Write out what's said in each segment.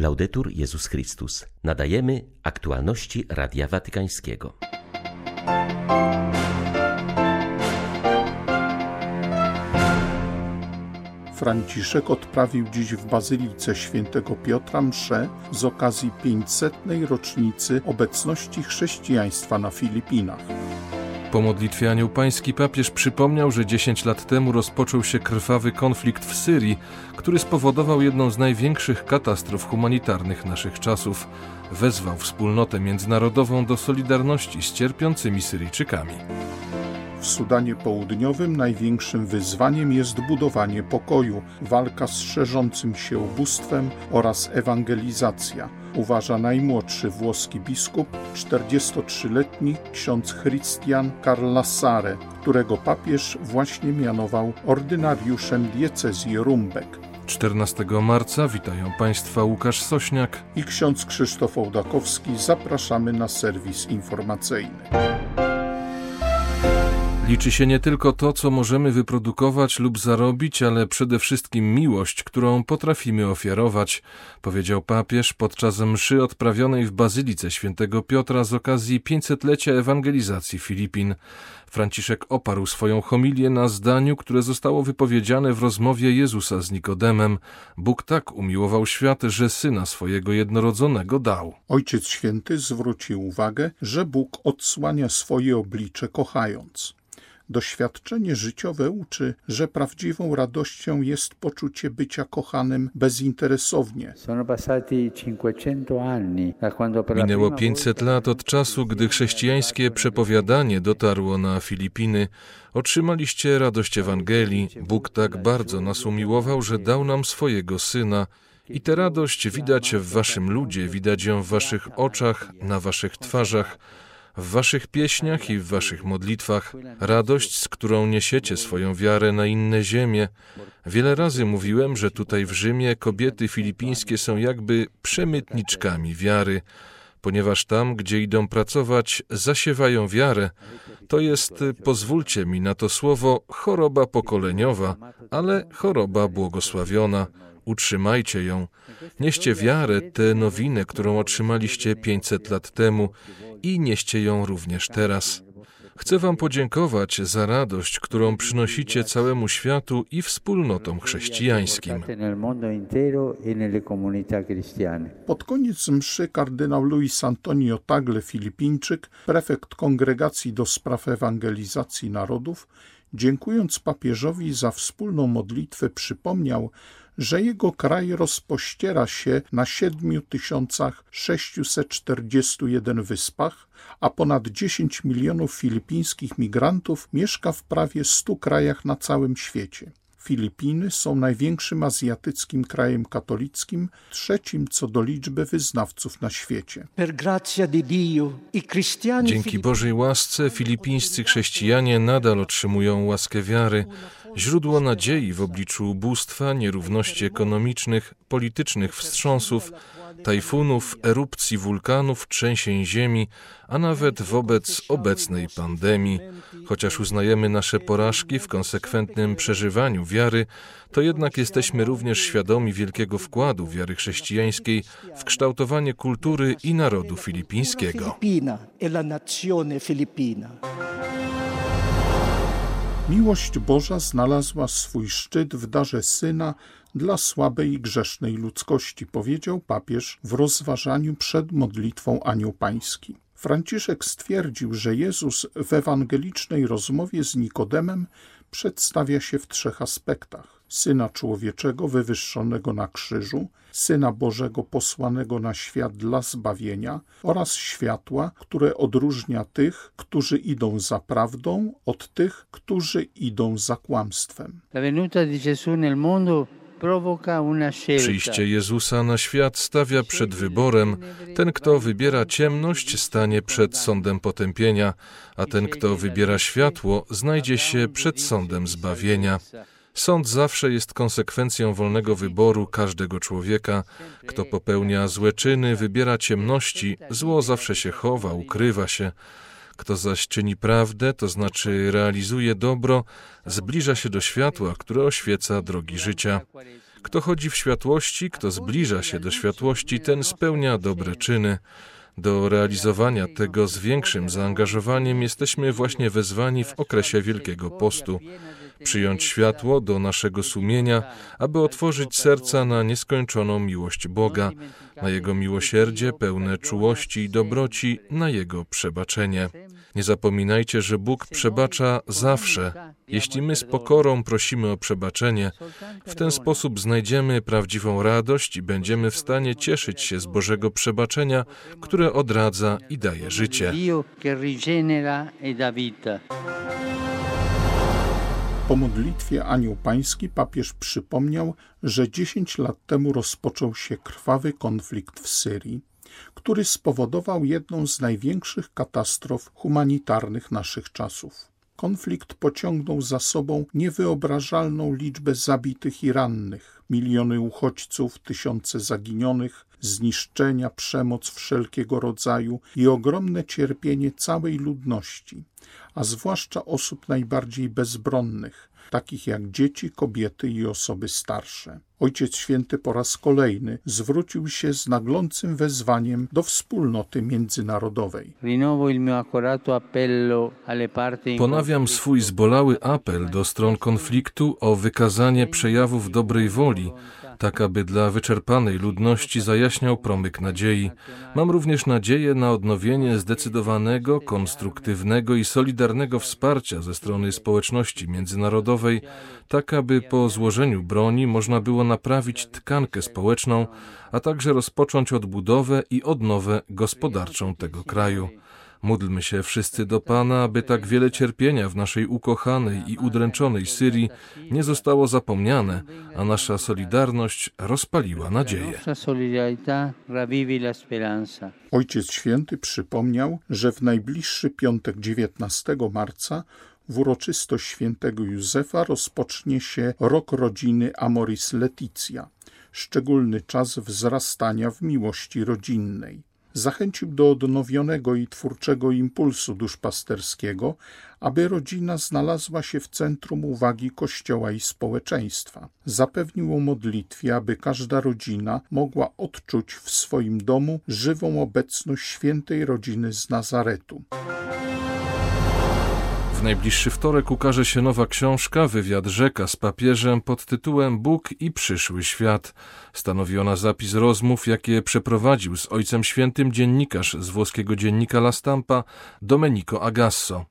Laudetur Jezus Chrystus. Nadajemy aktualności Radia Watykańskiego. Franciszek odprawił dziś w Bazylice Świętego Piotra mszę z okazji 500. rocznicy obecności chrześcijaństwa na Filipinach. Po modlitwie Anioł Pański papież przypomniał, że 10 lat temu rozpoczął się krwawy konflikt w Syrii, który spowodował jedną z największych katastrof humanitarnych naszych czasów. Wezwał wspólnotę międzynarodową do solidarności z cierpiącymi Syryjczykami. W Sudanie Południowym największym wyzwaniem jest budowanie pokoju, walka z szerzącym się ubóstwem oraz ewangelizacja, uważa najmłodszy włoski biskup, 43-letni ksiądz Christian Carlassare, którego papież właśnie mianował ordynariuszem diecezji Rumbek. 14 marca witają Państwa Łukasz Sośniak i ksiądz Krzysztof Ołdakowski. Zapraszamy na serwis informacyjny. Liczy się nie tylko to, co możemy wyprodukować lub zarobić, ale przede wszystkim miłość, którą potrafimy ofiarować, powiedział papież podczas mszy odprawionej w Bazylice Świętego Piotra z okazji 500-lecia ewangelizacji Filipin. Franciszek oparł swoją homilię na zdaniu, które zostało wypowiedziane w rozmowie Jezusa z Nikodemem. Bóg tak umiłował świat, że syna swojego jednorodzonego dał. Ojciec Święty zwrócił uwagę, że Bóg odsłania swoje oblicze kochając. Doświadczenie życiowe uczy, że prawdziwą radością jest poczucie bycia kochanym bezinteresownie. Minęło 500 lat od czasu, gdy chrześcijańskie przepowiadanie dotarło na Filipiny. Otrzymaliście radość Ewangelii. Bóg tak bardzo nas umiłował, że dał nam swojego Syna. I tę radość widać w waszym ludzie, widać ją w waszych oczach, na waszych twarzach w waszych pieśniach i w waszych modlitwach, radość, z którą niesiecie swoją wiarę na inne ziemie. Wiele razy mówiłem, że tutaj w Rzymie kobiety filipińskie są jakby przemytniczkami wiary, ponieważ tam, gdzie idą pracować, zasiewają wiarę. To jest, pozwólcie mi na to słowo, choroba pokoleniowa, ale choroba błogosławiona utrzymajcie ją. Nieście wiarę, tę nowinę, którą otrzymaliście 500 lat temu i nieście ją również teraz. Chcę Wam podziękować za radość, którą przynosicie całemu światu i wspólnotom chrześcijańskim. Pod koniec mszy kardynał Luis Antonio Tagle Filipińczyk, prefekt Kongregacji do Spraw Ewangelizacji Narodów, dziękując papieżowi za wspólną modlitwę, przypomniał, że jego kraj rozpościera się na 7641 wyspach, a ponad 10 milionów filipińskich migrantów mieszka w prawie 100 krajach na całym świecie. Filipiny są największym azjatyckim krajem katolickim, trzecim co do liczby wyznawców na świecie. Dzięki Bożej łasce filipińscy chrześcijanie nadal otrzymują łaskę wiary, źródło nadziei w obliczu ubóstwa, nierówności ekonomicznych, politycznych wstrząsów, tajfunów, erupcji wulkanów, trzęsień ziemi, a nawet wobec obecnej pandemii. Chociaż uznajemy nasze porażki w konsekwentnym przeżywaniu wiary, to jednak jesteśmy również świadomi wielkiego wkładu wiary chrześcijańskiej w kształtowanie kultury i narodu filipińskiego. Miłość Boża znalazła swój szczyt w darze Syna dla słabej i grzesznej ludzkości, powiedział papież w rozważaniu przed modlitwą Anioł Pański. Franciszek stwierdził, że Jezus w ewangelicznej rozmowie z Nikodemem przedstawia się w trzech aspektach: Syna Człowieczego wywyższonego na krzyżu, Syna Bożego posłanego na świat dla zbawienia oraz światła, które odróżnia tych, którzy idą za prawdą, od tych, którzy idą za kłamstwem. Przyjście Jezusa na świat stawia przed wyborem. Ten, kto wybiera ciemność, stanie przed sądem potępienia, a ten, kto wybiera światło, znajdzie się przed sądem zbawienia. Sąd zawsze jest konsekwencją wolnego wyboru każdego człowieka. Kto popełnia złe czyny, wybiera ciemności, zło zawsze się chowa, ukrywa się. Kto zaś czyni prawdę, to znaczy realizuje dobro, zbliża się do światła, które oświeca drogi życia. Kto chodzi w światłości, kto zbliża się do światłości, ten spełnia dobre czyny. Do realizowania tego z większym zaangażowaniem jesteśmy właśnie wezwani w okresie Wielkiego Postu. Przyjąć światło do naszego sumienia, aby otworzyć serca na nieskończoną miłość Boga, na Jego miłosierdzie pełne czułości i dobroci, na Jego przebaczenie. Nie zapominajcie, że Bóg przebacza zawsze. Jeśli my z pokorą prosimy o przebaczenie, w ten sposób znajdziemy prawdziwą radość i będziemy w stanie cieszyć się z Bożego przebaczenia, które odradza i daje życie. Po modlitwie Anioł Pański papież przypomniał, że 10 lat temu rozpoczął się krwawy konflikt w Syrii który spowodował jedną z największych katastrof humanitarnych naszych czasów. Konflikt pociągnął za sobą niewyobrażalną liczbę zabitych i rannych, miliony uchodźców, tysiące zaginionych, zniszczenia, przemoc wszelkiego rodzaju i ogromne cierpienie całej ludności, a zwłaszcza osób najbardziej bezbronnych, takich jak dzieci, kobiety i osoby starsze. Ojciec Święty po raz kolejny zwrócił się z naglącym wezwaniem do wspólnoty międzynarodowej. Ponawiam swój zbolały apel do stron konfliktu o wykazanie przejawów dobrej woli tak aby dla wyczerpanej ludności zajaśniał promyk nadziei. Mam również nadzieję na odnowienie zdecydowanego, konstruktywnego i solidarnego wsparcia ze strony społeczności międzynarodowej, tak aby po złożeniu broni można było naprawić tkankę społeczną, a także rozpocząć odbudowę i odnowę gospodarczą tego kraju. Módlmy się wszyscy do Pana, aby tak wiele cierpienia w naszej ukochanej i udręczonej Syrii nie zostało zapomniane, a nasza solidarność rozpaliła nadzieję. Ojciec Święty przypomniał, że w najbliższy piątek 19 marca w uroczystość świętego Józefa rozpocznie się rok rodziny Amoris Leticia, szczególny czas wzrastania w miłości rodzinnej zachęcił do odnowionego i twórczego impulsu duszpasterskiego, aby rodzina znalazła się w centrum uwagi Kościoła i społeczeństwa. Zapewnił o modlitwie, aby każda rodzina mogła odczuć w swoim domu żywą obecność świętej rodziny z Nazaretu. W najbliższy wtorek ukaże się nowa książka, wywiad rzeka z papieżem pod tytułem Bóg i przyszły świat. Stanowi ona zapis rozmów, jakie przeprowadził z Ojcem Świętym dziennikarz z włoskiego dziennika La Stampa Domenico Agasso.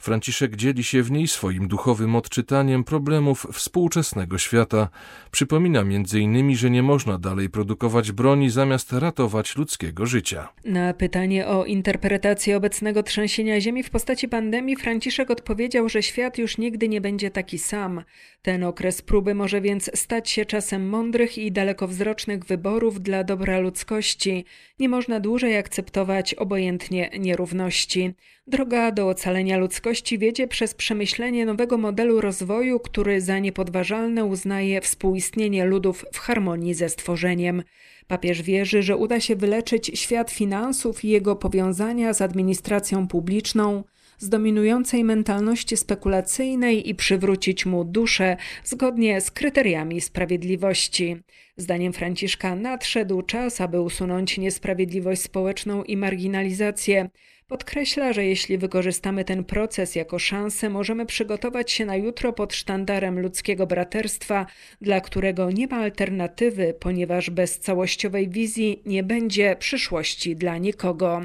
Franciszek dzieli się w niej swoim duchowym odczytaniem problemów współczesnego świata. Przypomina m.in., że nie można dalej produkować broni zamiast ratować ludzkiego życia. Na pytanie o interpretację obecnego trzęsienia ziemi w postaci pandemii Franciszek odpowiedział, że świat już nigdy nie będzie taki sam. Ten okres próby może więc stać się czasem mądrych i dalekowzrocznych wyborów dla dobra ludzkości. Nie można dłużej akceptować obojętnie nierówności. Droga do ocalenia ludzkości wiedzie przez przemyślenie nowego modelu rozwoju, który za niepodważalne uznaje współistnienie ludów w harmonii ze stworzeniem. Papież wierzy, że uda się wyleczyć świat finansów i jego powiązania z administracją publiczną, z dominującej mentalności spekulacyjnej i przywrócić mu duszę zgodnie z kryteriami sprawiedliwości. Zdaniem Franciszka nadszedł czas, aby usunąć niesprawiedliwość społeczną i marginalizację. Podkreśla, że jeśli wykorzystamy ten proces jako szansę, możemy przygotować się na jutro pod sztandarem ludzkiego braterstwa, dla którego nie ma alternatywy, ponieważ bez całościowej wizji nie będzie przyszłości dla nikogo.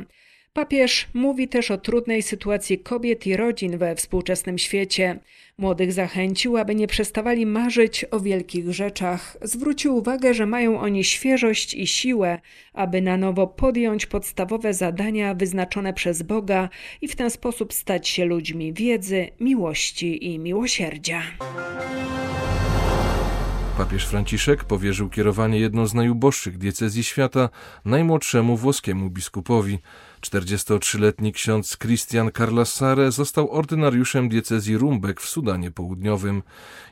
Papież mówi też o trudnej sytuacji kobiet i rodzin we współczesnym świecie. Młodych zachęcił, aby nie przestawali marzyć o wielkich rzeczach. Zwrócił uwagę, że mają oni świeżość i siłę, aby na nowo podjąć podstawowe zadania wyznaczone przez Boga i w ten sposób stać się ludźmi wiedzy, miłości i miłosierdzia. Papież Franciszek powierzył kierowanie jedną z najuboższych diecezji świata najmłodszemu włoskiemu biskupowi. 43-letni ksiądz Christian Carlassare został ordynariuszem diecezji Rumbek w Sudanie Południowym.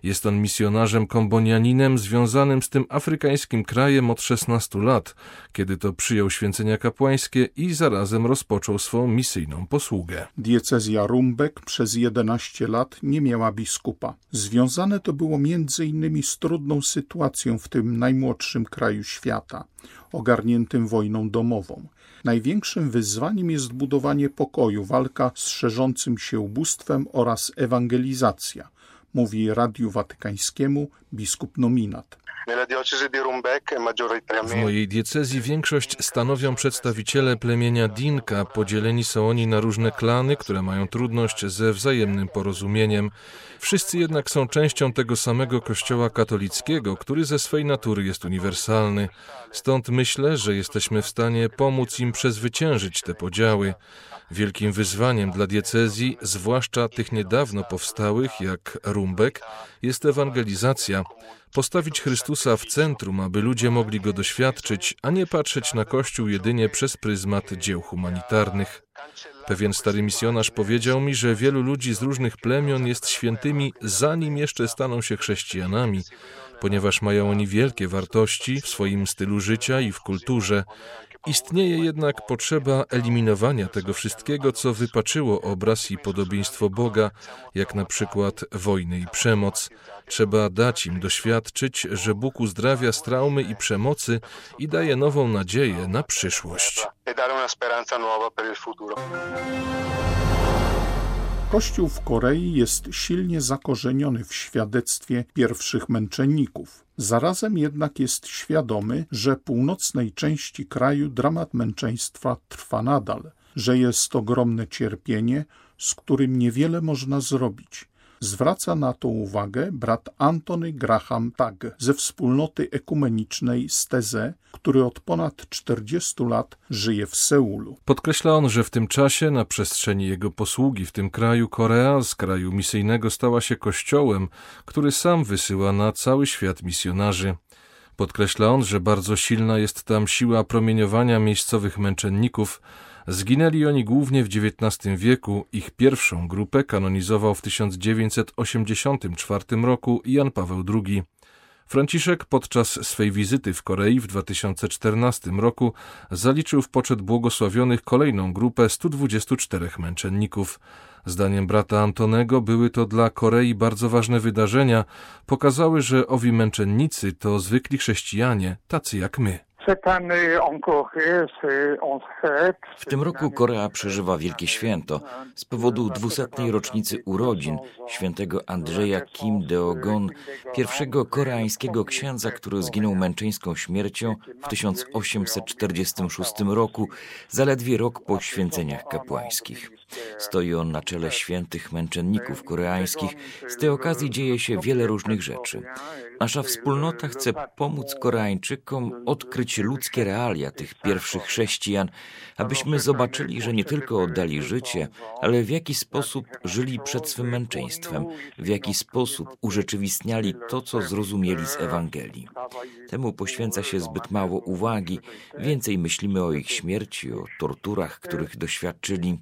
Jest on misjonarzem kombonianinem związanym z tym afrykańskim krajem od 16 lat, kiedy to przyjął święcenia kapłańskie i zarazem rozpoczął swą misyjną posługę. Diecezja Rumbek przez 11 lat nie miała biskupa. Związane to było innymi z trudną sytuacją w tym najmłodszym kraju świata, ogarniętym wojną domową. Największym wyzwaniem jest budowanie pokoju, walka z szerzącym się ubóstwem oraz ewangelizacja, mówi Radiu Watykańskiemu biskup nominat. W mojej diecezji większość stanowią przedstawiciele plemienia Dinka. Podzieleni są oni na różne klany, które mają trudność ze wzajemnym porozumieniem. Wszyscy jednak są częścią tego samego kościoła katolickiego, który ze swej natury jest uniwersalny. Stąd myślę, że jesteśmy w stanie pomóc im przezwyciężyć te podziały. Wielkim wyzwaniem dla diecezji, zwłaszcza tych niedawno powstałych jak Rumbek, jest ewangelizacja. Postawić Chrystusa w centrum, aby ludzie mogli go doświadczyć, a nie patrzeć na Kościół jedynie przez pryzmat dzieł humanitarnych. Pewien stary misjonarz powiedział mi, że wielu ludzi z różnych plemion jest świętymi, zanim jeszcze staną się chrześcijanami, ponieważ mają oni wielkie wartości w swoim stylu życia i w kulturze Istnieje jednak potrzeba eliminowania tego wszystkiego, co wypaczyło obraz i podobieństwo Boga, jak na przykład wojny i przemoc. Trzeba dać im doświadczyć, że Bóg uzdrawia z traumy i przemocy i daje nową nadzieję na przyszłość. Kościół w Korei jest silnie zakorzeniony w świadectwie pierwszych męczenników. Zarazem jednak jest świadomy, że północnej części kraju dramat męczeństwa trwa nadal, że jest ogromne cierpienie, z którym niewiele można zrobić. Zwraca na to uwagę brat Antony Graham Tag ze wspólnoty ekumenicznej Steze, który od ponad 40 lat żyje w Seulu. Podkreśla on, że w tym czasie, na przestrzeni jego posługi w tym kraju, Korea z kraju misyjnego stała się kościołem, który sam wysyła na cały świat misjonarzy. Podkreśla on, że bardzo silna jest tam siła promieniowania miejscowych męczenników, Zginęli oni głównie w XIX wieku. Ich pierwszą grupę kanonizował w 1984 roku Jan Paweł II. Franciszek podczas swej wizyty w Korei w 2014 roku zaliczył w poczet błogosławionych kolejną grupę 124 męczenników. Zdaniem brata Antonego były to dla Korei bardzo ważne wydarzenia, pokazały, że owi męczennicy to zwykli chrześcijanie, tacy jak my. W tym roku Korea przeżywa wielkie święto z powodu dwusetnej rocznicy urodzin świętego Andrzeja Kim Deogon, pierwszego koreańskiego księdza, który zginął męczeńską śmiercią w 1846 roku, zaledwie rok po święceniach kapłańskich. Stoi on na czele świętych męczenników koreańskich. Z tej okazji dzieje się wiele różnych rzeczy. Nasza wspólnota chce pomóc Koreańczykom odkryć ludzkie realia tych pierwszych chrześcijan, abyśmy zobaczyli, że nie tylko oddali życie, ale w jaki sposób żyli przed swym męczeństwem, w jaki sposób urzeczywistniali to, co zrozumieli z Ewangelii. Temu poświęca się zbyt mało uwagi, więcej myślimy o ich śmierci, o torturach, których doświadczyli.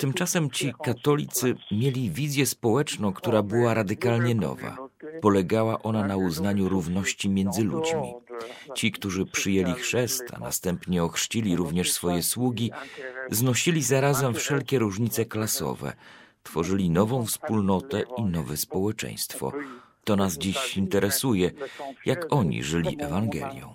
Tymczasem ci katolicy mieli wizję społeczną, która była radykalnie nowa. Polegała ona na uznaniu równości między ludźmi. Ci, którzy przyjęli chrzest, a następnie ochrzcili również swoje sługi, znosili zarazem wszelkie różnice klasowe, tworzyli nową wspólnotę i nowe społeczeństwo. To nas dziś interesuje, jak oni żyli Ewangelią.